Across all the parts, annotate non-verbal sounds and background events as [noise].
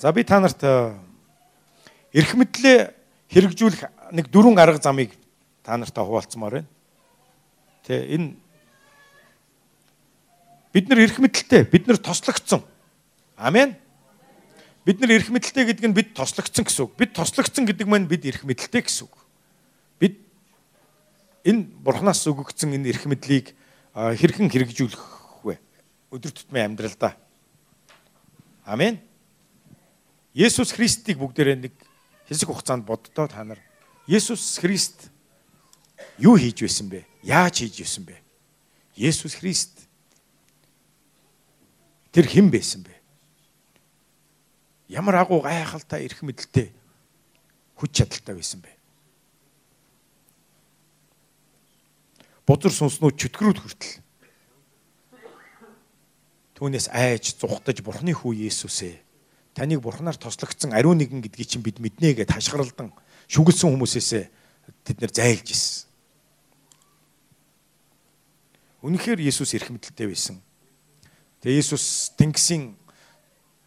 За би та нарт эрх мэдлээ хэрэгжүүлэх нэг дөрвөн арга замыг та нартай хуваалцмаар байна. Тэ энэ бид нар эрх мэдлэлтэй, бид нар тослогдсон. Амен. Бид нар эрх мэдлэлтэй гэдэг нь бид тослогдсон гэсэн үг. Бид тослогдсон гэдэг маань бид эрх мэдлэлтэй гэсэн үг. Бид энэ бурхнаас өгөгдсөн энэ эрх мэдлийг хэрхэн хэрэгжүүлэх вэ? Өдөр тутмын амьдралдаа. Амен. Есүс Христийг бүгдээрээ нэг хэсэг хугацаанд боддоо та нар Есүс Христ юу хийж байсан бэ? Яаж хийж байсан бэ? Есүс Христ тэр хэн байсан бэ? Ямар агуу гайхалтай эрх мэдэлтэй хүч чадалтай байсан бэ? Бузар сүнснүүд чөтгөрүүд хүртэл түүнээс айж зүхтаж бурхны хүү Есүсээ таныг бурхнаар тослогдсон ариун нэгэн гэдгийг чинь бид мэднэ гэж хашгиралдан шүглсэн хүмүүсээс тэд нэр зайлж ирсэн. Үнэхээр Есүс эрх мэдэлтэй байсан. Тэгээ Есүс Тэнгисийн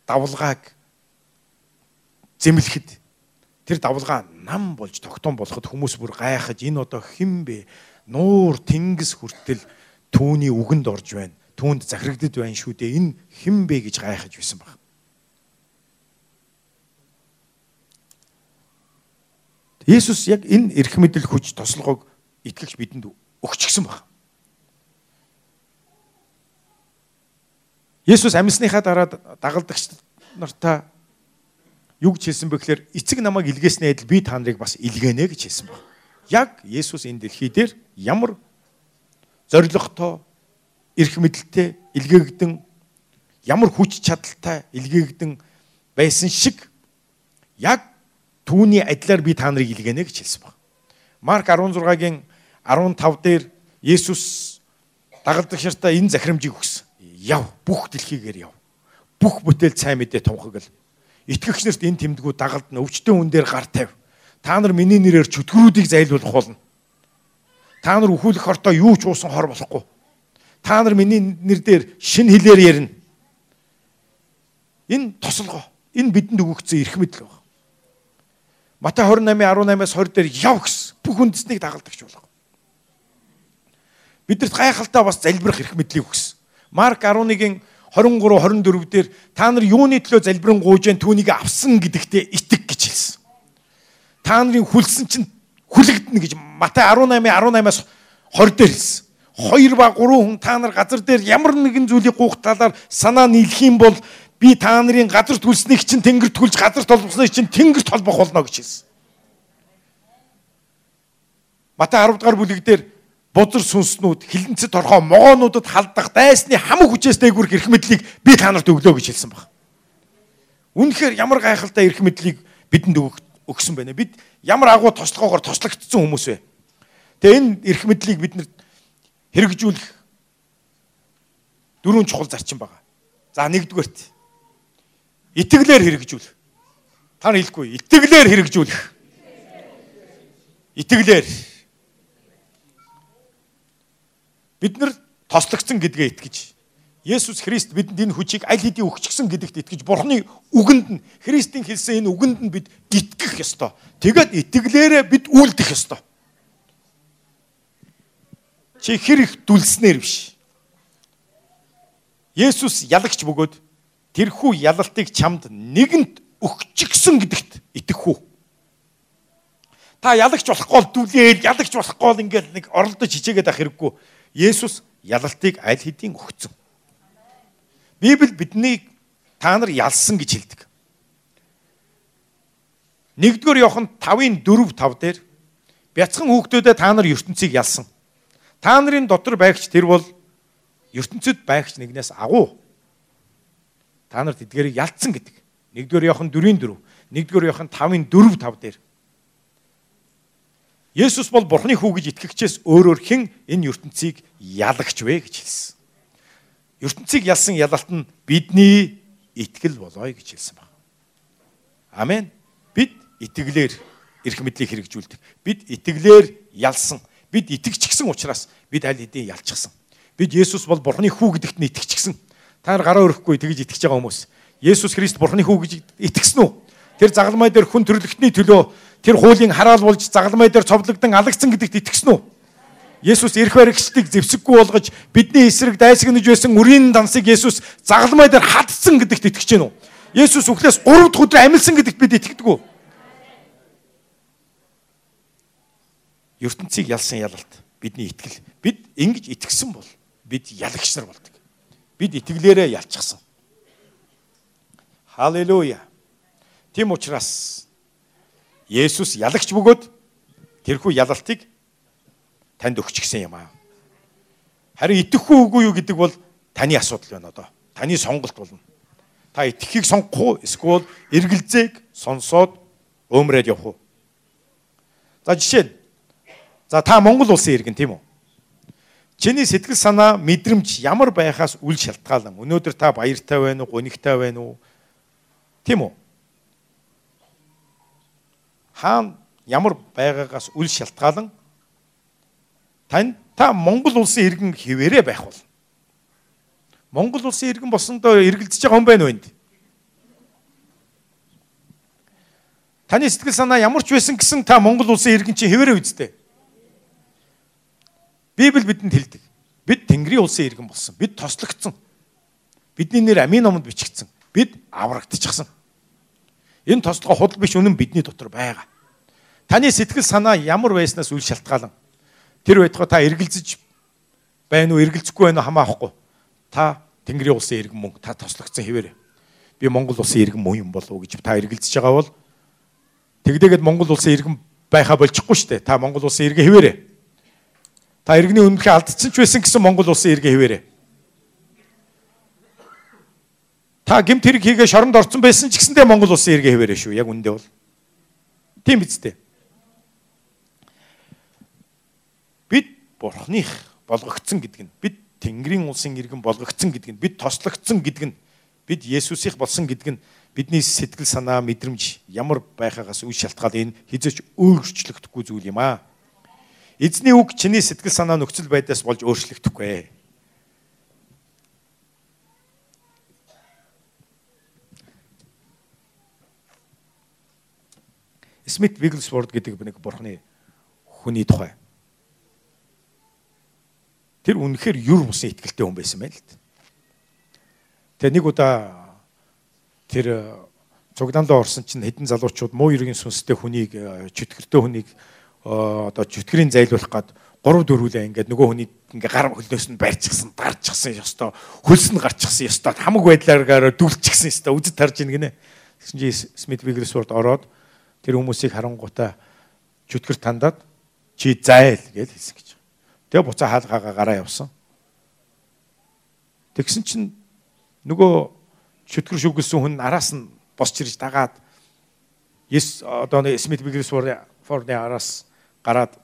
давлгааг зэмлэхэд тэр давлгаа нам болж тогтоон болоход хүмүүс бүр гайхаж энэ одоо хэн бэ? Нуур Тэнгис хүртэл түүний үгэнд орж байна. Түүнд захирагдд байна шүү дээ. Энэ хэн бэ гэж гайхаж байсан баг. Есүс яг энэ эрх мэдэл хүч тослогоог итгэгч бидэнд өгчихсөн баг. Есүс амьсныхаа дараа дагалдагч нартаа юу гэж хэлсэн бэ гэхээр эцэг намайг илгээснээ адил би та нарыг бас илгээнэ гэж хэлсэн баг. Яг Есүс энэ дэлхий дээр ямар зоригтой эрх мэдэлтэй илгээгдэн ямар хүч чадалтай илгээгдэн байсан шиг яг Түүний адилаар би та нарыг илгээнэ гэж хэлсэн баг. Марк 16-гийн 15 дээр Есүс дагалдагчартаа энэ захирамжийг өгсөн. Яв, бүх дэлхийгээр яв. Бүх бүтээл сайн мэдээ тунхаглал. Итгэгч нарт энэ тэмдгүүд дагалдна. Өвчтөн хүн дээр гар тавь. Та нар миний нэрээр чөтгөрүүдийг зайлуулах болно. Та нар өхүүлэх хортоо юу ч уусан хор болохгүй. Та нар миний нэр дээр шин хэлээр ярина. Энэ тослого. Энэ бидэнд өгөгдсөн эрх мэдэл байна. Матай 28:18-аас 20 дээр яв гэсэн бүх үндэснийг дагалдагч болох. Бидэрт гайхалтай бас залбирах эрх мэдлийг өгсөн. Марк 11-ийн 23 24 дээр та нар юуны төлөө залбирэн гуйж түүнийг авсан гэдэгтээ итг гэж хэлсэн. Та нарын хүлсэн чинь хүлэгдэнэ гэж Матай 18:18-аас 20 дээр хэлсэн. Хоёр ба гурван хүн та нар газар дээр ямар нэгэн зүйлийг гуйх талаар санаа нийлэх юм бол би та нарын газар түлснийг чинь тэнгэр түлж газар толбосныг чинь тэнгэр толбох болно гэж хэлсэн. Матай 10 дугаар бүлэг дээр бузар сүнснүүд хилэнцэд орхоо могоонуудад халдах дайсны хамаг хүчээс дээгүүр эрх мэдлийг би та нарт өглөө гэж хэлсэн баг. Үнэхээр ямар гайхалтай эрх мэдлийг бидэнд өгсөн байна. Бид ямар агуу тослогоогоор тослогдсон хүмүүс вэ? Тэгээ энэ эрх мэдлийг бид хэрэгжүүлэх дөрвөн чухал зарчим байгаа. За нэгдүгээрт Итгэлээр хэрэгжүүл. Та нар хэлэхгүй. Итгэлээр хэрэгжүүлэх. Итгэлээр. Бид нар тослогдсон гэдгээ итгэж Есүс Христ бидэнд энэ хүчийг аль хэдийн өгчихсөн гэдэгт итгэж Бурхны үгэнд нь Христийн хэлсэн энэ үгэнд нь бид итгэх ёстой. Тэгээд итгэлээрээ бид үйлдэх ёстой. Чи хэр их дүлснээр биш. Есүс ялагч бөгөөд тэрхүү ялалтыг чамд нэгэнт өгчихсөн гэдэгт итгэх үү? Та ялагч болохгүй бол дүлээл, ялагч болохгүй бол ингээд нэг оролдож хичээгээд ах хэрэггүй. Есүс ялалтыг аль хэдийн өгсөн. Библи биднийг та нар ялсан гэж хэлдэг. 1-р Иохан 5-ын 4 5 дээр бяцхан хүүхдүүдэд та нар ертөнцийг ялсан. Та нарын дотор байгч тэр бол ертөнцид байгч нэгнээс агуу та нарт эдгээрийг ялцсан гэдэг. 1-р Иохан 4-ийн 4, 1-р Иохан 5-ын 4 5 дээр. Есүс бол Бурхны хүү гэж итгэгчээс өөрөөр хэн энэ ертөнцийг ялагч вэ гэж хэлсэн. ертөнцийг ялсан ялалт нь бидний итгэл болоё гэж хэлсэн байна. Амен. Бид итгэлээр эрх мэдлийг хэрэгжүүлдэг. Бид итгэлээр ялсан. Бид итгэжчихсэн учраас бид аль хэдийн ялчихсан. Бид Есүс бол Бурхны хүү гэдэгт нь итгэжчихсэн. Та нар гараа өрөхгүй тэгж итгэж байгаа хүмүүс. Есүс Христ Бурхны хүү гэж итгэсэн үү? Тэр загалмай дээр хүн төрлөختний төлөө тэр хуулийн хараал болж загалмай дээр цовдлогдсон алагдсан гэдэгт итгэсэн үү? Есүс эрх баригчдыг зэвсэггүй болгож бидний эсрэг дайсагнаж байсан үрийн дансыг Есүс загалмай дээр хатсан гэдэгт итгэж гэнэ үү? Есүс үхлээс 3 дахь өдөр амилсан гэдэгт бид итгэдэг үү? ертөнцийг ялсан ялалт бидний итгэл. Бид ингэж итгэсэн бол бид ялагч нар болдог. Бид итгэлээрээ ялчихсан. Халелуя. Тэм учраас Есүс ялагч бөгөөд тэрхүү ялалтыг танд өгчихсэн юм аа. Харин итгэхгүй үгүй юу гэдэг бол таны асуудал байна одоо. Таны сонголт болно. Та итгэхийг сонгох уу? Эсвэл эргэлзээг сонсоод өмрөөд явах уу? За жишээ нь За та Монгол улсын иргэн тийм үү? Чиний сэтгэл санаа, мэдрэмж ямар байхаас үл шалтгаалan. Өнөөдөр та баяртай байна уу, гонигтай байна уу? Тийм үү? Хаан ямар байгаагаас үл шалтгаалan тань та Монгол улсын иргэн хിവэрэ байх бол. Монгол улсын иргэн болсондоо эргэлдэж байгаа хүн байна уу энд? Таны сэтгэл санаа ямар ч байсан гэсэн та Монгол улсын иргэн чи хിവэрэ үсттэй. Библи бидэнд хэлдэг. Бид Тэнгэрийн улсын иргэн болсон. Бид тослогдсон. Бидний нэр амийн номонд бичигдсэн. Бид аврагдчихсан. Энэ тослогоо худал биш үнэн бидний дотор байгаа. Таны сэтгэл санаа ямар байснаас үл шалтгаалan тэр байтугай та эргэлзэж байна уу, эргэлзэхгүй байна уу хамаахгүй. Та Тэнгэрийн улсын иргэн мөн та тослогдсон хэвээрээ. Би Монгол улсын иргэн мөн юм болов уу гэж та эргэлзэж байгаа бол тэгдээгээд Монгол улсын иргэн байхаа болчихгүй шүү дээ. Та Монгол улсын иргэн хэвээрээ. Та иргэний өмнөхөө алдсан ч байсан гэсэн Монгол улсын иргэн хэвээрээ. Та гимт хэрэг хийгээ шоронд орсон байсан ч гэсэндээ Монгол улсын иргэн хэвээрээ шүү. Яг үндэ бол. Тийм биз дээ. Бид бурхных болгогдсон гэдэг нь бид Тэнгэрийн улсын иргэн болгогдсон гэдэг нь бид тослогдсон гэдэг нь бид Есүсийнх болсон гэдэг нь бидний сэтгэл санаа мэдрэмж ямар байхаагаас үе шалтгаал энэ хизээч өөрчлөгдөхгүй зүйл юм аа. Эзний үг чиний сэтгэл санаа нөхцөл байдлаас болж өөрчлөгдөхгүй. Смит Вигглсворд гэдэг нэг бурхны хүний тухай. Тэр үнэхээр юр бусын ихтгэлтэй хүн байсан байл л. Тэгээ нэг удаа тэр цугдаандаа орсон чинь хэдэн залуучууд муу ергийн сүнстэй хүнийг чөтгөртэй хүнийг одоо чөтгөрийн зайлуулах гад 3 4үлээ ингээд нөгөө хүний ингээ гар хөлнөөс нь барьчихсан, дарчихсан ёстой, хөлс нь гарчихсан ёстой, хамаг байдлаараа дүлчихсэн ёстой, үзэд тарж ийн гинэ. Тэгсэн чи Смит Вигресворд ороод тэр хүмүүсийг харангуйтаа чөтгөр тандаад чи зайл гэж хэлсэн гэж. Тэгээ буцаа хаалгаагаа гараа явсан. Тэгсэн чинь нөгөө чөтгөр шүглсэн хүн араас нь босч ирж дагаад Yes одоо Смит Вигресвордны араас гараад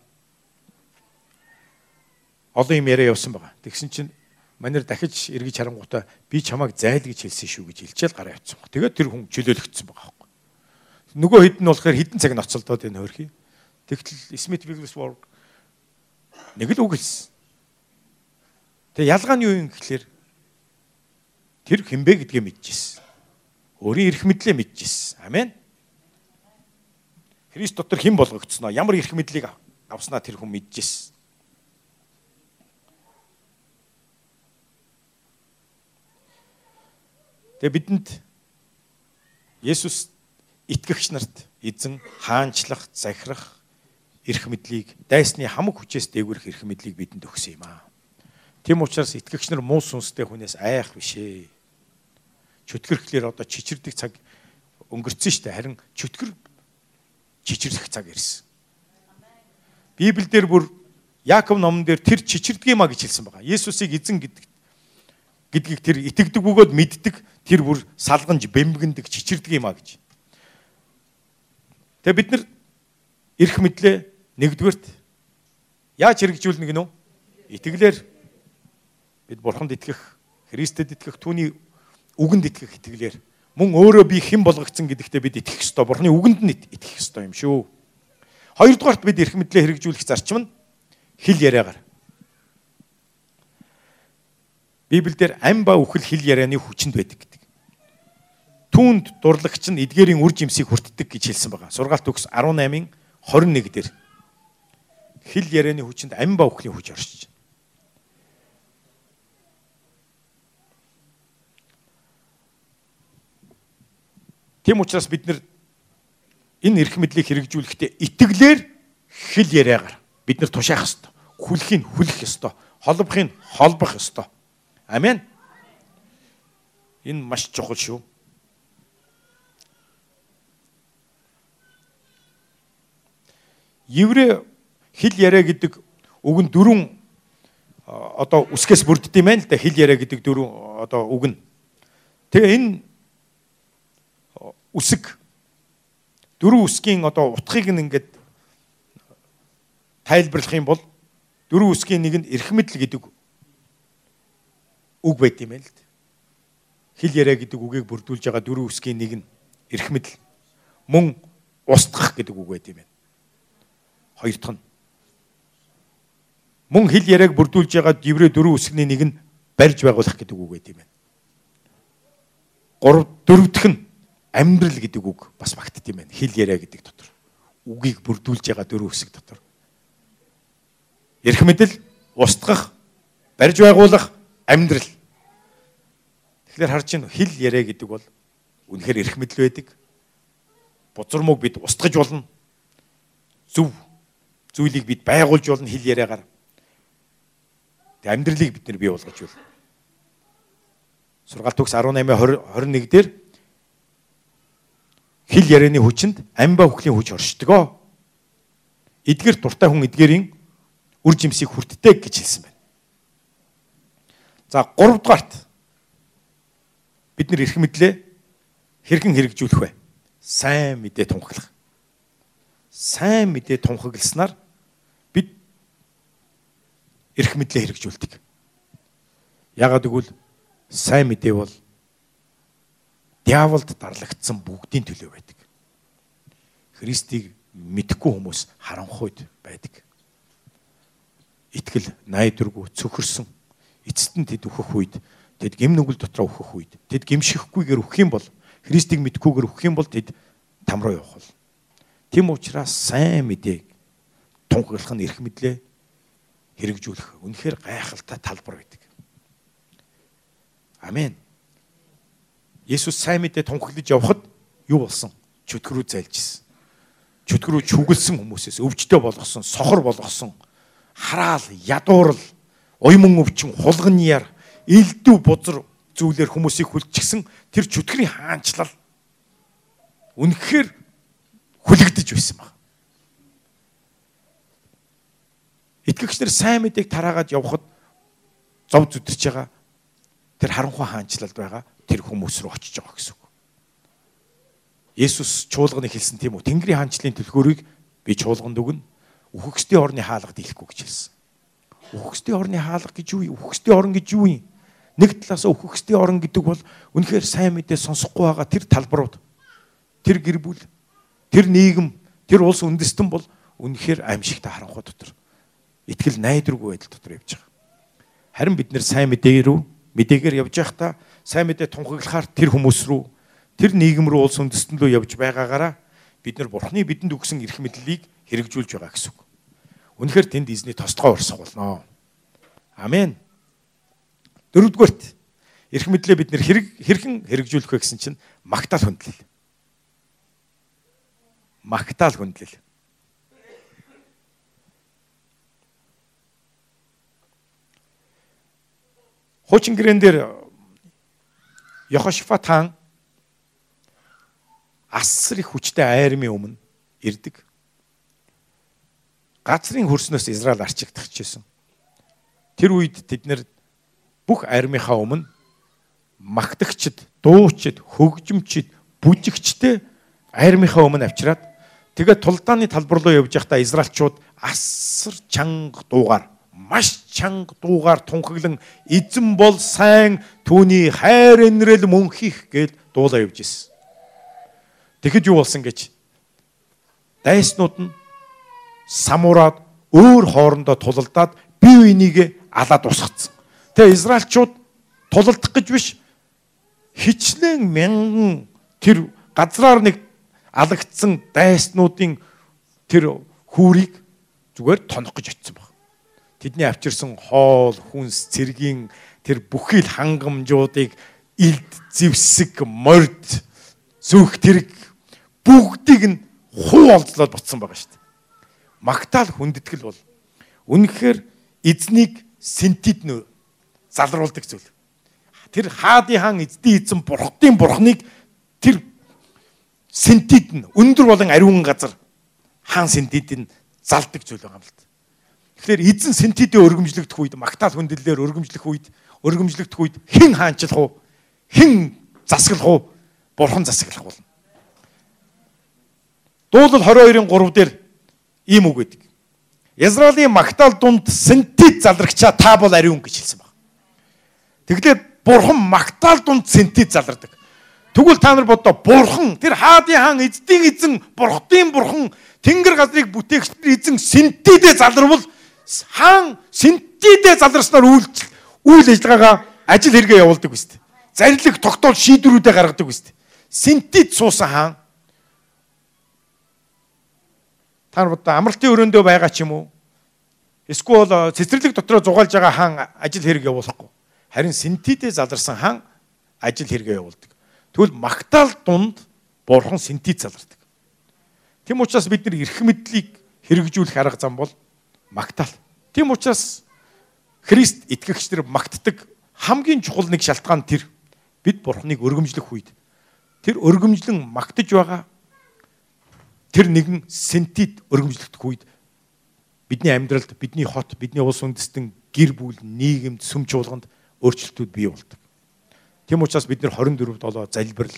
олон юм яриа явсан байгаа. Тэгсэн чинь манер дахиж эргэж харангуйтаа би чамайг зайл гэж хэлсэн шүү гэж хэлчихэл гараа явцсан баг. Тэгээд тэр хүн чөлөөлөгдсөн байгаа байхгүй. Нөгөө хэд нь болохоор хідэн цаг ноцолдоод энэ хөрхий. Тэгтэл Смит Вигглсворг нэг л үг хэлсэн. Тэгээ ялгаа нь юу юм гэхэлэр тэр хинбэ гэдгээ мэдчихсэн. Өөрийн эрх мэдлээ мэдчихсэн. Амен. Христ дотор хэн болгогдсноо ямар эрх мэдлийг авснаа тэр хүн мэдчихсэн. Тэгээ бидэнд Есүс итгэгч нарт эзэн хаанчлах, захирах эрх мэдлийг дайсны хамаг хүчээс дээгүрэх эрх мэдлийг бидэнд өгсөн юм аа. Тэм учраас итгэгч нар муу сүнстэй хүнээс айх бишээ. Чөтгөрхлөөр одоо чичирдэг цаг өнгөрцөн штэ харин чөтгөр чичирлэх цаг ирсэн. Библиэлд бүр Яаков номон дээр тэр чичирдэг юма гэж хэлсэн байгаа. Есүсийг эзэн гэдэг гэдгийг тэр итгэдэг бөгөөд мэддэг тэр бүр салганж бэмбгэндэг чичирдэг юма гэж. Тэгээ бид нар эрх мэдлээ нэгдүгээрт яаж хэрэгжүүлнэ гинөө? Итгэлээр бид бурханд итгэх, Христэд итгэх, түүний үгэнд итгэх итгэлээр мөн өөрөө би хэн болгогдсон гэдэгтээ бид итгэх ёстой. Бурхны үгэнд нь итгэх ёстой юм шүү. Хоёрдугаарт бид эрх мэдлээ хэрэгжүүлэх зарчим нь хэл яриагаар. Библиэлд ам ба үхэл хэл ярианы хүчинд байдаг гэдэг. түүнд дурлагч нь эдгээрийн үр жимсийг хүртдэг гэж хэлсэн байгаа. Сургаалт төгс 18-ын 21 дээр хил ярианы хүчинд ам ба өхлийн хүч оршиж Тийм учраас бид нар энэ эрх мэдлийг хэрэгжүүлэхдээ итгэлээр хил яриагаар бид нар тушаах ёстой. Хүлхийг хүлэх ёстой. Холбохыг холбох ёстой. Амен. Энэ маш чухал шүү. еврей хэл яриа гэдэг үг нь дөрвөн одоо үсгээс бүрддэг юм байна л да хэл яриа гэдэг дөрвөн одоо үг нь. Тэгээ энэ үсэг дөрвөн үсгийн одоо утгыг нь ингээд тайлбарлах юм бол дөрвөн үсгийн нэг нь эрх мэдэл гэдэг үг байт юм байна л. Хэл яриа гэдэг үгийг бүрдүүлж байгаа дөрвөн үсгийн нэг нь эрх мэдэл мөн устгах гэдэг үг байт юм байна. Хоёр дахь нь мөн хэл яриаг бүрдүүлж байгаа еврей дөрвөн үсгний нэг нь барьж байгуулах гэдэг үг байт юм байна. Гурав дөрөв дахь нь амьдрал гэдэг үг бас багтд юм байна. Хэл яриа гэдэг дотор. Үгийг бүрдүүлж байгаа дөрвөн үсэг дотор. Эрх мэдэл, устгах, барьж байгуулах, амьдрал. Тэгэхээр харж байна хэл яриа гэдэг бол үнэхээр эрх мэдэл байдаг. Бузармог бид устгаж болно. Зөв зүйлийг бид байгуулж болно хэл яриагаар. Тэг амьдралыг бид нэр бий болгож байна. Сургаалт төгс 18:21 дээр хэл ярианы хүчинд амба хөхлийн хүч оршдгоо. Эдгэр дуртай хүн эдгэрийн үр жимсийг хүртдэг гэж хэлсэн байна. За 3 дугаарт бид нэр эрх мэдлээ хэрхэн хэрэгжүүлэх вэ? Сайн мэдээ тунхаглах. Сайн мэдээ тунхагласнаар эрх мэдлээ хэрэгжүүлдэг. Ягаад гэвэл сайн мэдээ бол диаволд дарлагдсан бүгдийн төлөө байдаг. Христийг мэдхгүй хүмүүс харанхуйд байдаг. Итгэл найдваргүй цөхөрсөн эцэст нь тэд өөхөх үед тэд гим нүгэл дотроо өөхөх үед тэд гимшихгүйгээр өөх юм бол Христийг мэдхгүйгээр өөх юм бол тэд там руу явах бол. Тэм учраас сайн мэдээг тунхаглах нь эрх мэдлээ хэрэгжүүлэх үнэхээр гайхалтай талбар байдаг. Амен. Есүс сайн мэдээ тунхаглаж явхад юу болсон? Чөтгөрөө зайлжсэн. Чөтгөрөө чүглсэн хүмүүсээс өвчтөе болгосон, сохор болгосон, хараал, ядуурл, уйман өвчин, хулган яр, элдв бузар зүйлээр хүмүүсийг хүлчихсэн тэр чөтгөрийн хаанчлал үнэхээр хүлэгдэж байсан баг. Итгэгч нар сайн мэдээг тараагаад явхад зов зүдэрч байгаа тэр харанхуй хаанчлалд байгаа тэр хүмүүс рүү очиж байгаа гэсэн үг. Есүс чуулганы хэлсэн тийм үү? Тэнгэрийн хаанчлалын төлхөөрийг би чуулганд өгнө. Үхэгсдийн орны хаалга дийлэхгүй гэж хэлсэн. Үхэгсдийн орны хаалга гэж юу юм? Үхэгсдийн орн гэж юу юм? Нэг талаас үхэгсдийн орн гэдэг бол үнэхээр сайн мэдээ сонсохгүй байгаа тэр талбарууд тэр гэр бүл тэр нийгэм тэр улс үндэстэн бол үнэхээр аимшигтай харанхуй дотор итгэл найдваргүй байдал дотор явж байгаа. Харин бид нэр сайн мэдээ рүү мэдээгээр явж байхдаа сайн мэдээ тунхаглахаар тэр хүмүүс рүү тэр нийгэм рүү улс үндэстэн рүү явж байгаагаараа бид нар бурхны бидэнд өгсөн эрх мэдлийг хэрэгжүүлж байгаа гэсэн үг. Үнэхээр тэнд эзний тосдгоо урсах болно. Амен. Дөрөвдүгээрт эрх мэдлээ бид нэр хэрэг хэрхэн хэрэгжүүлэх вэ гэсэн чинь магтаал хүндлэл. Магтаал хүндлэл. Хуучин гэрэн дээр Йохошфат хаан асар их хүчтэй айрмын өмнө ирдэг. Газрын хөрснөөс Израиль арчигдчихжээ. Тэр үед тэд нэр бүх айрмынхаа өмнө магтагчд, дуучид, хөгжимчид, бүжигчтэй айрмынхаа өмнө авчираад тэгээд тулдааны талбар руу явж байхдаа Израильчууд асар чанга дуугаар маш чанга дуугаар тунхаглан эзэн бол сайн түүний хайр инрэл мөнхих гэж дуулаа явж ирсэн. Тэгэхэд юу болсон гэж дайснууд нь самураад өөр хоорондоо тулалдаад бие бинийгээ алаад усгацсан. Тэгээ Израильчууд тулалдах гэж биш хичнээн мянган тэр газраар нэг алагдсан дайснуудын тэр хүүрийг зүгээр тонох гэж очисон баг. Тэдний авчирсан хоол, хүнс, цэргийн тэр бүхий л хангамжуудыг илд зевсэг, морд, зүөх тэрэг бүгдийг нь хуу олзлоод ботсон байгаа шүү дээ. Магтаал хүндэтгэл бол үнэхээр эзнийг синтид нөө залруулдаг зүйл. Тэр хаадын хаан эзний эзэн бурхтын бурхныг тэр синтид нь өндөр болон ариун газар хаан синтид нь залдаг зүйл байгаа юм л да. Тэгэхээр эзэн синтидээ өргөмжлөгдөх үед магтаал хүндлэлээр өргөмжлөх үед өргөмжлөгдөх үед хэн хаанчлах уу? Хэн засаглах уу? Бурхан засаглах болно. Дуулал 22-ын 3 дээр ийм үг гэдэг. Израилийн магтаал дунд синтит залрагчаа та бол ариун гэж хэлсэн баг. Тэгэхээр бурхан магтаал дунд синтит залардаг. Тэгвэл та нар бодоо бурхан тэр хаадын хаан эздийн эзэн бурхтын бурхан тэнгэр газрыг бүтээгч эзэн синтидээ заларвал хаан синтидээ заларснаар үйл үйл ажиллагаагаа ажил хэрэгээ явуулдаг үст. Зарлиг тогтоол шийдвэрүүдээ гаргадаг үст. Синтид суусан хаан та нар бодоо амралтын өрөөндөө байгаа ч юм уу? Эсвэл э, цэцэрлэг дотроо зугаалж байгаа хаан ажил хэрэг явуулахгүй. Харин синтидээ заларсан хаан ажил хэрэгээ явуулдаг. Тэгвэл магтаал дунд бурхан синтид залардаг. Тэм учраас бид нар эрх мэдлийг хэрэгжүүлэх арга зам бол магтаал. Тэм учраас Христ итгэгч нар магтдаг хамгийн чухал нэг шалтгаан тэр бид бурханыг өргөмжлөх үед тэр өргөмжлөн магтаж байгаа тэр нэгэн сентид өргөмжлөгдөх үед бидний амьдралд бидний хот бидний улс үндэстэн гэр бүл нийгэмд сүм чуулганд өөрчлөлтүүд бий болдог. Тийм учраас бид нэр 24 долоо залбирал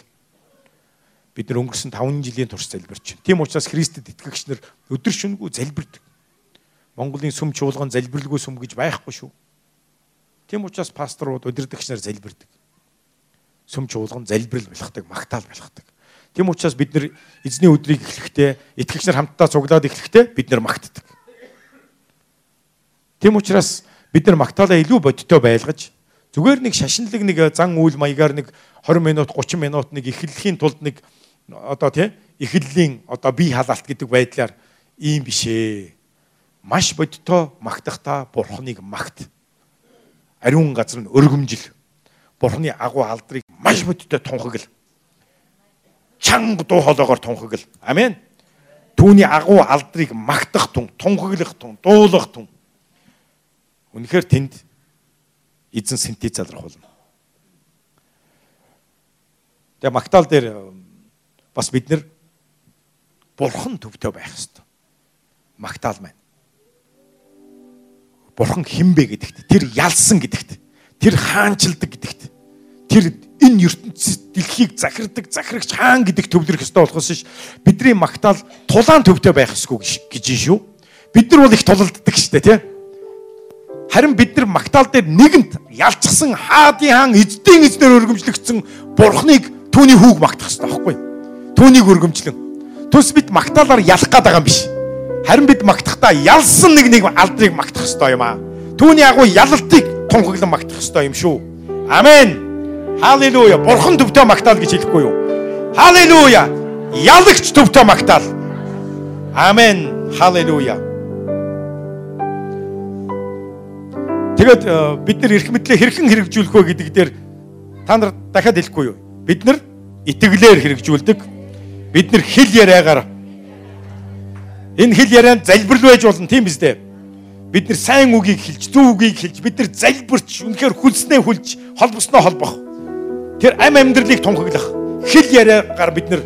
бид нар өнгөрсөн 5 жилийн турш залбирч. Тийм учраас Христэд итгэгч нар өдөр шөнөгүй залбирдаг. Монголын сүм чуулган залбирлгүй сүм гэж байхгүй шүү. Тийм учраас пасторууд удирдагч нар залбирдаг. Сүм чуулган залбирал болгодог, магтаал болгодог. Тийм учраас бид нар эзний өдрийг эхлэхдээ итгэгч нар хамтдаа цуглаад эхлэхдээ бид нар магтдаг. Тийм учраас бид нар магтаалаа илүү бодиттой байлгаж зүгээр нэг шашинлаг нэг зан үйл маягаар нэг 20 минут 30 минут нэг эхлэхийн тулд нэг одоо тий эхлэлийн одоо бие халаалт гэдэг байдлаар ийм биш ээ. Маш бодиттой магтахта бурхныг магт. Ариун газар нь өргөмжил. Бурхны агуу алдрыг маш бодиттой тунхагл чанга дуу хоолоогоор тунхагл. Амен. Түүний агуу алдрыг магтах тун, тунхаглах тун, дуулах тун. Үнэхээр тэнд эзэн синтез залрах болно. Тэгээ магтаал дээр бас бид нэр бурхан төвтэй байх хэрэгтэй. Магтаал маань. Бурхан хинбэ гэдэгт, тэр ялсан гэдэгт, тэр хаанчилдаг гэдэгт, тэр энэ ертөнцид дэлхийг захирдаг захирагч хаан гэдэг төвлөрөх ёстой болохоос ш бидний магтаал тулаан төвтэй байх ёсгүй гэж шүү. Бид нар бол их тулалддаг штэ тий. Харин бид нар магтаал дээр нэгэнт ялчсан хаадын хаан эздийн эзнэр өргөмжлөгдсөн бурхныг түүний хүүг магтах ёстой байхгүй. Түүнийг өргөмжлөн. Түс бид магтаалаар ялах гээд байгаа юм биш. Харин бид магтахдаа ялсан нэг нэг алдрыг магтах ёстой юм аа. Түүний агуу ялалтыг тунхаглан магтах ёстой юм шүү. Амен. Халелуя. Бурхан төвтэй магтаал гэж хэлэхгүй юу? Халелуя. Ялагч төвтэй магтаал. Амен. Халелуя. Тэгээд э, бид нар эрх мэдлээ хэрхэн хэрэгжүүлэх вэ гэдэг дээр та нар дахиад хэлэхгүй юу? Бид нар итгэлээр хэрэгжүүлдэг. Бид нар хэл яриагаар энэ хэл ярианд залбирал байж болно тийм биз дээ. Бид нар сайн үгийг хэлж, зөв үгийг хэлж, бид нар залбирч, үнэхээр хүлснээ хүлж, холбосноо холбох. Тэр ам амьдралыг тунхаглах хэл яриагаар бид нэр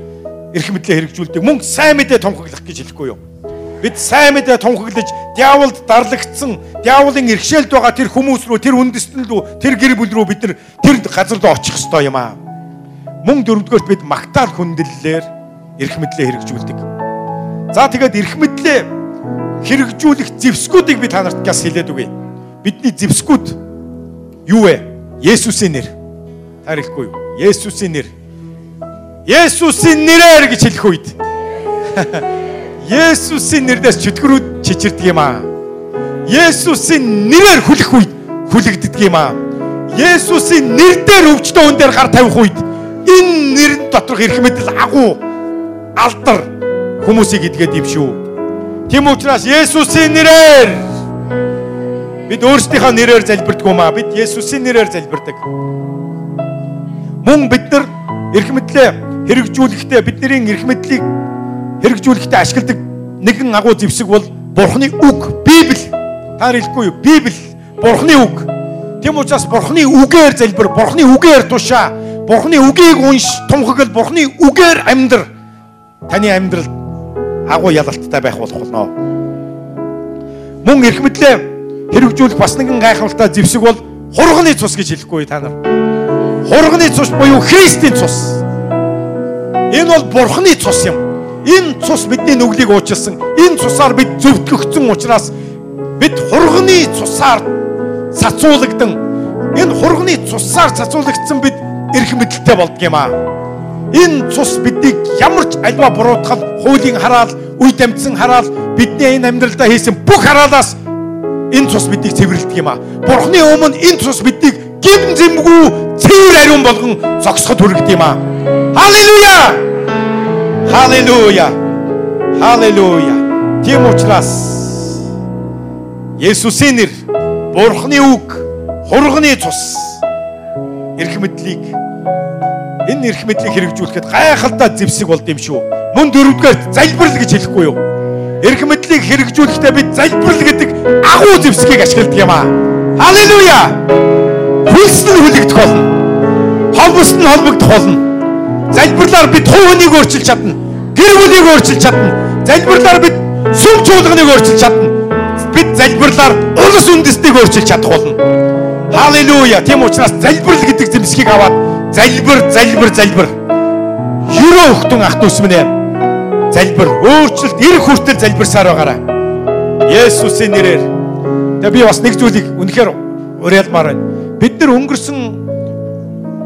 эрх мэдлээ хэрэгжүүлдэг. Мөн сайн мэдээ тунхаглах гэж хэлэхгүй юу? Бид сайн мэдээ тунхаглаж, диаволд дарлагдсан, диаволын иргэшээлд байгаа тэр хүмүүс рүү, тэр үндэстэн рүү, тэр гэр бүл рүү бид нар тэр газар руу очих ёстой юм аа. Мөн дөрөвдүгээрт бид магтаал хүндлэлээр эрх мэдлээ хэрэгжүүлдэг. За тэгээд эрх мэдлээ хэрэгжүүлэх зэвсгүүдийг би та нарт газ хэлээд үгэй. Бидний зэвсгүүд юу вэ? Есүсийн нэр Харилгүй юу? Есүсийн нэр. Есүсийн нэрээр гэж хэлэх үед. [laughs] Есүсийн нэрнээс чөтгөрүүд чичирдэг юм аа. Есүсийн нэрээр хүлэх үед хүлэгддэг юм аа. Есүсийн нэр дээр өвчтөн хүн дээр гар тавих үед Энэ нэрн доторх эрх мэдэл агуу алдар хүмүүсийг идгээд юм шүү. Тийм учраас Есүсийн нэрээр бид өөрсдийнхөө нэрээр залбирдаг юм аа. Бид Есүсийн нэрээр залбирдаг. Мөн бид нар эрх мэдлээ хэрэгжүүлэхдээ бидний эрх мэдлийг хэрэгжүүлэхдээ ашигладаг нэгэн агуу зэвсэг бол Бурхны үг, Библи. Та хэлэхгүй юу? Библи, Бурхны үг. Тийм учраас Бурхны үгээр залбир, Бурхны үгээр тушаа, Бурхны үгийг унш, тунхаглал, Бурхны үгээр амьдр. Таны амьдрал агуу ялалттай байх болох болно. Мөн эрх мэдлээ хэрэгжүүлэх бас нэгэн гайхалтай зэвсэг бол хурганы цус гэж хэлэхгүй та нар. Хурганы цус буюу Христийн цус. Энэ бол Бурхны цус юм. Энэ цус бидний нүглийг уучилсан. Энэ цусаар бид зөвтгөгдсөн учраас бид хурганы цусаар цацуулагдсан. Энэ хурганы цусаар цацуулагдсан бид эрх мэдэлтэй болдгийм аа. Энэ цус биднийг ямар ч альва буруутгал, хуулийн хараал, үе дамжсан хараал, бидний энэ амьдралдаа хийсэн бүх хараалаас энэ цус биднийг цэвэрлэдэг юм аа. Бурхны өмнө энэ цус биднийг гим зэмгүй цэвэр ариун болгон зогсоход хүргэдэг юм аа. Халелуя! Халелуя. Халелуя. Тийм учраас Есүсийн нэр Бурхны үг хурганы цус эрх мэдлийг энэ эрх мэдлийг хэрэгжүүлэхэд гайхалтай зэвсэг болд юм шүү. Мөн дөрөвдүгээр залбирал гэж хэлэхгүй юу? Эрх мэдлийг хэрэгжүүлэхдээ бид залбирал гэдэг агуу зэвсгийг ашигладаг юм аа. Халелуя. Хөлс нь хүлэгдэх болно. Холбос нь холбогдох болно. Залбирлаар бид хувийг өөрчилж чадна. Гэр бүлийг өөрчилж чадна. Залбирлаар бид сүм чуулганыг өөрчилж чадна. Бид залбирлаар улс үндэстнийг өөрчилж чадах болно. Халелуя. Тийм учраас залбирал гэдэг зэмсгийг аваад залбир, залбир, залбир. Хөрөө өхтөн ах дүүс минь. Залбир. Өөрчлөлт ир хүртэл залбирсаар байгаарай. Есүсийн нэрээр. Тэгээ би бас нэг зүйлийг үнэхээр уриалмаар байна. Бид нар өнгөрсөн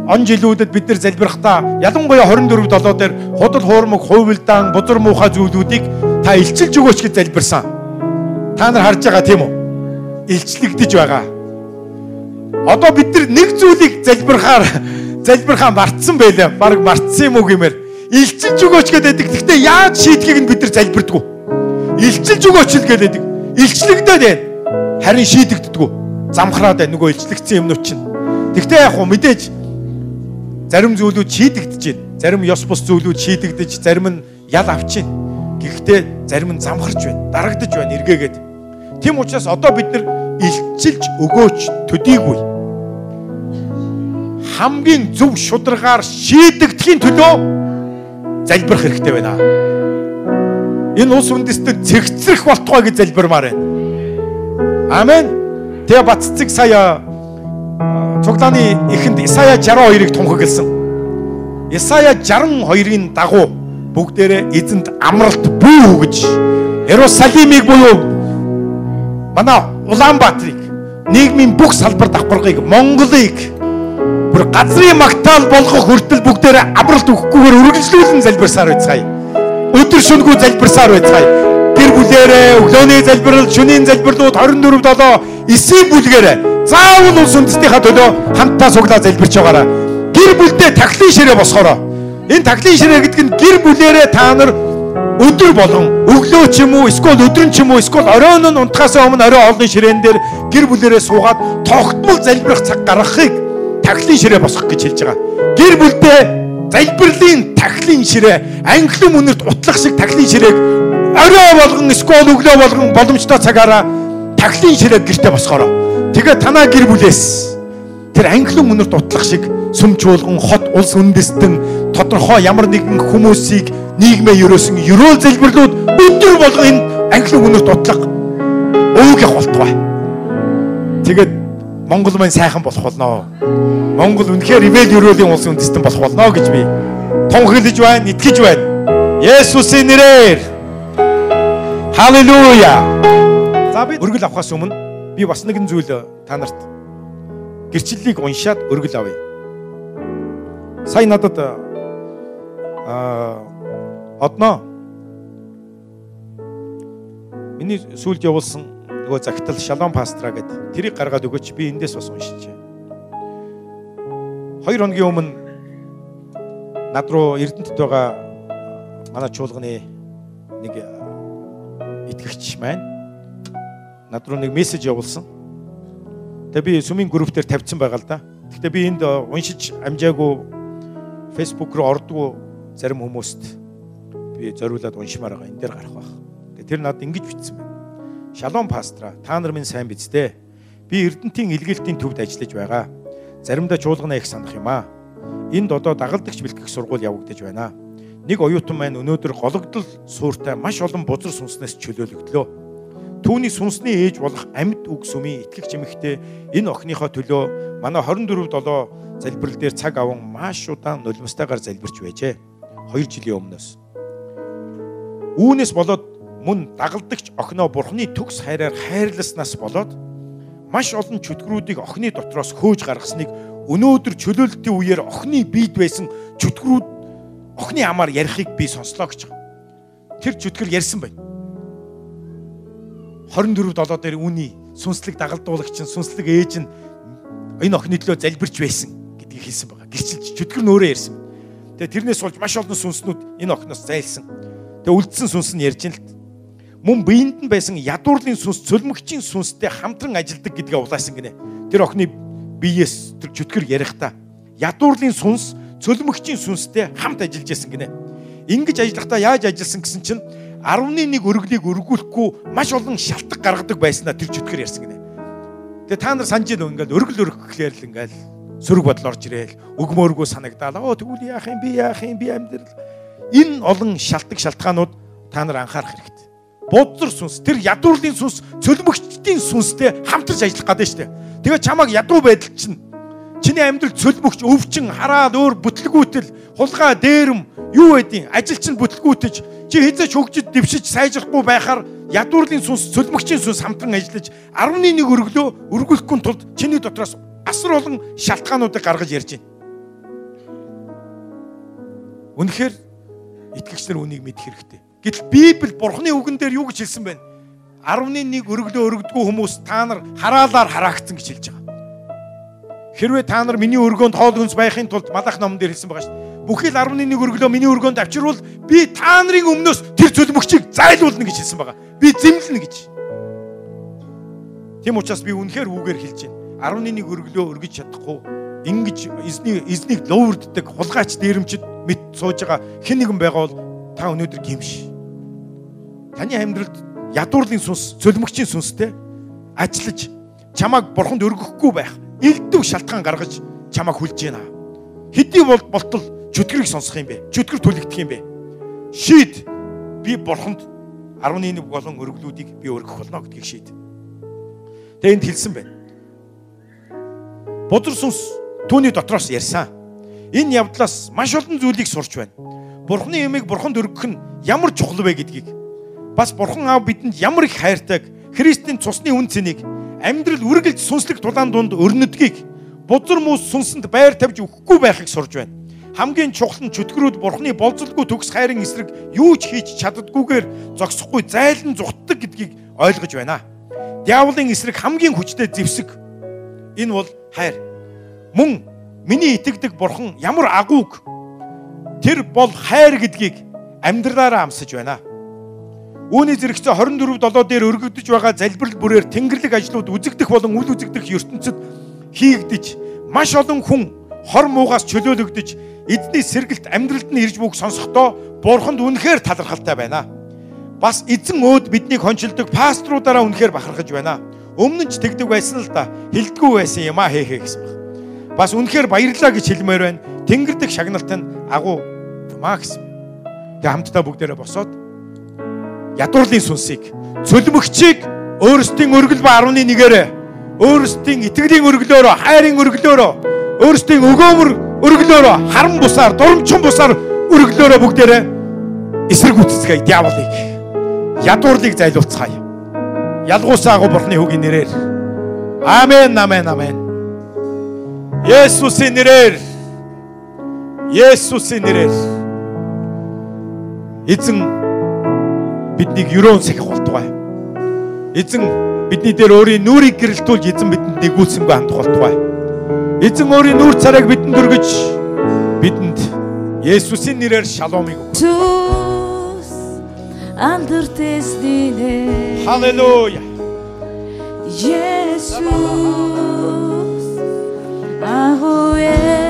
он жилүүдэд бид нар залбирахдаа ялангуяа 24 7 дээр худал хуурмаг, хувилдаан, бузар муухай зүйлүүдийг та илчилж өгөөч гэж залбирсан. Та нар харж байгаа тийм үү? Илчлэгдэж байгаа. Одоо бид нар нэг зүйлийг залбирахаар залбирхаа мартсан байлаа. Бараг мартсан юм уу гэмээр. Илчилж өгөөч гэдэг. Гэхдээ яаж шийдгийг нь бид нар залбирдгүү. Илчилж өгөөч л гэдэг. Илчлэгдээд байна. Харин шийдэгддэггүй. Замхраад байна нөгөө илчлэгдсэн юмнууд чинь. Гэхдээ яг хөө мэдээж Зарим зүйлүүд шийдэгдэж байна. Зарим ёс бус зүйлүүд шийдэгдэж, зарим нь ял авч байна. Гэхдээ зарим нь замхарч байна. Дарагдж байна эргээгээд. Тийм учраас одоо бид нар илчилж өгөөч төдийгүй. Хамгийн зөв шударгаар шийдэгдэхийн төлөө залбирах хэрэгтэй байна. Энэ ус үндэстэн цэгцрэх болтугай гэж залбирмаар байна. Амен. Тэгээ баццэг сая цуглааны эхэнд Исая 62-ыг тунхагласан. Исая 62-ын дагуу бүгдээрээ эзэнд амралт бүү гэж Иерусалимыг буюу манай Улаанбаатарыг нийгмийн бүх салбар давхаргыг Монголыг бүр газрын магтаал болгох хүртэл бүгдээрээ амралт өгөхгүйгээр үргэлжлүүлэн залбирсаар байцгаая. Өдөр шөнөгүй залбирсаар байцгаая. Гэр бүлээрээ өглөөний залбирал, шөнийн залбирлууд 24 7 эсийн бүлгээрээ Заавал улс үндэстнийхаа төлөө хамтдаа суглаа залбирч байгаараа. Гэр бүлдээ тахлын ширээ босгороо. Энэ тахлын ширээ гэдэг нь гэр бүлэрээ та нар өдөр болгон өглөө ч юм уу эсвэл өдрөн ч юм уу эсвэл оройн нь унтахаас өмнө орой олны ширээн дээр гэр бүлэрээ суугаад тогтмол залбирах цаг гаргахыг тахлын ширээ босгох гэж хэлж байгаа. Гэр бүлдээ залбирлын тахлын ширээ англим үнэрт утлах шиг тахлын ширээг орой болгон эсвэл өглөө болгон боломжтой цагаараа тахлын ширээ гэртээ босгороо. Тэгээ танаа гэр бүлээс тэр англин үнэрт утлах шиг сүм чуулган хот улс үндэстэн тодорхой ямар нэгэн хүмүүсийг нийгмээ ерөөсөн ерөөл залбирлууд өдөр болго энэ англин үнэрт утлах өвгөх болтугай. Тэгээд Монгол маань сайхан болох болно. Монгол үнэхээр ивэл ерөөлийн улс үндэстэн болох болно гэж би тунхаглаж байна, итгэж байна. Есүсийн нэрээр. Халелуя. За би өргөл авахаас өмнө би бас нэгэн зүйл та нарт гэрчлэлийг уншаад өргөл авъя. Сая надад аа одноо миний сүлд явуулсан нөгөө загтал Шалом пастра гэдэг тэрийг гаргаад өгөөч би эндээс бас уншиж. Хоёр хоногийн өмнө над руу Эрдэнэт байгаа манай чуулганы нэг итгэгч маань над руу нэг мессеж явуулсан. Тэгээ би сүмийн групп дээр тавьсан байгаа л да. Гэхдээ би энд уншиж амжаагүй фейсбુક руу ордгоо зарим хүмүүст би зориулаад уншмаар байгаа. Энд дээр гарах байх. Тэр надад ингэж бичсэн байна. Шалом пастра, та нар минь сайн биз дээ. Би Эрдэнтийн илгээлтийн төвд ажиллаж байгаа. Заримдаа чуулгана их санах юм аа. Энд одоо дагалдагч бэлтгэх сургууль явагдаж байна. Нэг оюутан маань өнөөдөр гологдол сууртай маш олон бузар сүнснээс чөлөөлөгдлөө. Түүний сүнсний ээж болох амьд үг сүмийн итгэгч эмэгтэй энэ охиныхоо төлөө манай 24/7 залбирал дээр цаг аван маш удаан нулимстайгаар залбирч байжээ. 2 жилийн өмнөөс. Үүнээс болоод мөн дагалдагч охиноо бурхны төгс хайраар хайрласнаас болоод маш олон чөтгөрүүдийг охины дотроос хөөж гаргасныг өнөөдөр чөлөөлтийн үеэр охины биед байсан чөтгөрүүд охины амаар ярихыг би сонслоо гэж. Тэр чөтгөр ярьсан байна. 24 7 дээр үүний сүнслэг дагалдуулагч нь сүнслэг ээж нь энэ охины төлөө залбирч байсан гэдгийг хэлсэн байгаа. Гэрчилж чөтгөр нь өөрөө ярьсан. Тэгээ тэрнээс болж маш олон сүнснүүд энэ охиноос зайлсан. Тэгээ үлдсэн сүнс нь ярьж ин л мөн биеинд нь байсан ядуурлын сүнс цөлмөгчийн сүнстэй хамтран ажилдаг гэдгээ улаасан гинэ. Тэр охины биеэс тэр чөтгөр ярихдаа ядуурлын сүнс цөлмөгчийн сүнстэй хамт ажиллаж байсан гинэ. Ингиж ажиллахдаа яаж ажилласан гэсэн чинь 11 өргөлийг өргүүлэхгүй маш олон шалтгаан гаргадаг байснаа тэр чөтгөр ярьсан гинэ. Тэгээ та нар санаж байна ингээл өргөл өргөх гэхээр л ингээл сөрөг бодол орж ирээл өгмөөргөө санагдаал. Оо тэгвэл яах юм би яах юм би амьдрал энэ олон шалтгаан шалтгаанууд та нар анхаарах хэрэгтэй бодзор сүнс тэр ядуурлын сүнс цөлмөгчдийн сүнстэй хамтарч ажиллах гэдэг шүү дээ. Тэгээ чамайг ядуу байдал чинь чиний амьдрал цөлмөгч өвчин хараад өөр бүтлгүүтэл хулгай дээрэм юу байдیں۔ Ажил чинь бүтлгүүтэж чи хизээч хөгжид дэвшиж сайжрахгүй байхаар ядуурлын сүнс цөлмөгчийн сүнс хамтран ажиллаж 11 өргөлөө өргүүлэхгүй тулд чиний дотроос асар олон шалтгаануудыг гаргаж ярьж байна. Үнэхээр итгэгч нар үнийг мэдэх хэрэгтэй. Гэтэл Библи Бурхны үгэн дээр юу гэж хэлсэн бэ? 11 өргөлөө өргөдгөө хүмүүс та нар хараалаар хараагдсан гэж хэлж байгаа. Хэрвээ та нар миний өргөөнд хоол хүнс байхын тулд Малах номон дээр хэлсэн байгаа шүү дээ. Бүхэл 11 өргөлөө миний өргөөнд авчирвал би та нарын өмнөөс тэр цөлмөгчийг зайлуулна гэж хэлсэн байгаа. Би зэмлэнэ гэж. Тийм учраас би үнэхээр үгээр хэлж байна. 11 өргөлөө өргөж чадахгүй ингэж эзний эзнийг ловрддаг хулгайч дээрэмчд мэд сууж байгаа хэн нэгэн байгаа бол та өнөөдөр гимш. Таны амьдралд ядуурлын сүнс, цөлмөгчийн сүнстэй ажиллаж чамааг бурханд өргөхгүй байх элдв шалтгаан гаргаж чамааг хүлж гинэ. Хэдий бол болтол чөтгөрийг сонсох юм бэ? Чөтгөр түлэгдэх юм бэ? Шийд би бурханд 11 болон өргөлүүдийг би өргөх болно гэдгийг шийд. Тэгээ энд хэлсэн байна. Бодрор сүнс түүний дотроос ярьсан. Энэ явдлаас маш олон зүйлийг сурч байна. Бурхны ямиг бурханд өргөх нь ямар чухал вэ гэдгийг бас бурхан аав бидэнд ямар их хайртайг Христийн цусны үн цэнийг амьдрал үргэлж сүнслэг тулаан дунд өрнөдгийг бузар мөс сүнсэнд байр тавьж өгөхгүй байхыг сурж байна. Хамгийн чухал нь чөтгөрүүд бурхны болцолгүй төгс хайрын эсрэг юу ч хийж чаддггүйгээр зогсохгүй зайлан зүхтдаг гэдгийг ойлгож байна. Диаволын эсрэг хамгийн хүчтэй зэвсэг энэ бол хайр. Мөн миний итгэдэг бурхан ямар агууг тэр бол хайр гэдгийг амьдралаараа амсаж байна. Үүний зэрэгцээ 24 7 дээр өргөгдөж байгаа залбирал бүрээр тэнгэрлэг ажлууд үзэгдэх болон үл үзэгдэх ертөнцид хийгдэж маш олон хүн хор муугаас чөлөөлөгдөж эзний сэргэлт амьдралд нь ирж бүг сонсохдоо бурханд үнэхээр талархалтай байна. Бас эзэн өөд биднийг хончилдог пасторудаараа үнэхээр бахархаж байна. Өмнө нь ч тэгдэг байсан л да. Хилдэггүй байсан юм а хээ хээ гэсэн баг. Бас үнэхээр баярлаа гэж хэлмээр байна. Тэнгэрдэг шагналтай агуу маа гэсэн. Тэгээ хамтдаа бүгдээрээ босоод ядуурлын сүнсийг цөлмөгчийг өөрсдийн өргөл ба 11-ээрээ өөрсдийн итгэлийн өргөлөөрөө хайрын өргөлөөрөө өөрсдийн өгөөмөр өргөлөөрөө харан бусаар дурамчин бусаар өргөлөөрөө бүгдээрээ эсрэг үтцгээе диаволыг ядуурлыг зайлуулцгаая ялгуусаагүй бурхны хөгийн нэрээр амен амен амен Есүсийн нэрээр Есүсийн нэрээр эзэн биднийг юрон сахих болтугай. Эзэн бидний дээр өөрийн нүрийг гэрэлтүүлж эзэн бидэнд нэгүүлсэнгүй хандах болтугай. Эзэн өөрийн нүур царайг бидэнд өргөж бидэнд Есүсийн нэрээр шаломыг өгье. Тус алдарт эсдинэ. Халелуя. Есүс Ahuel.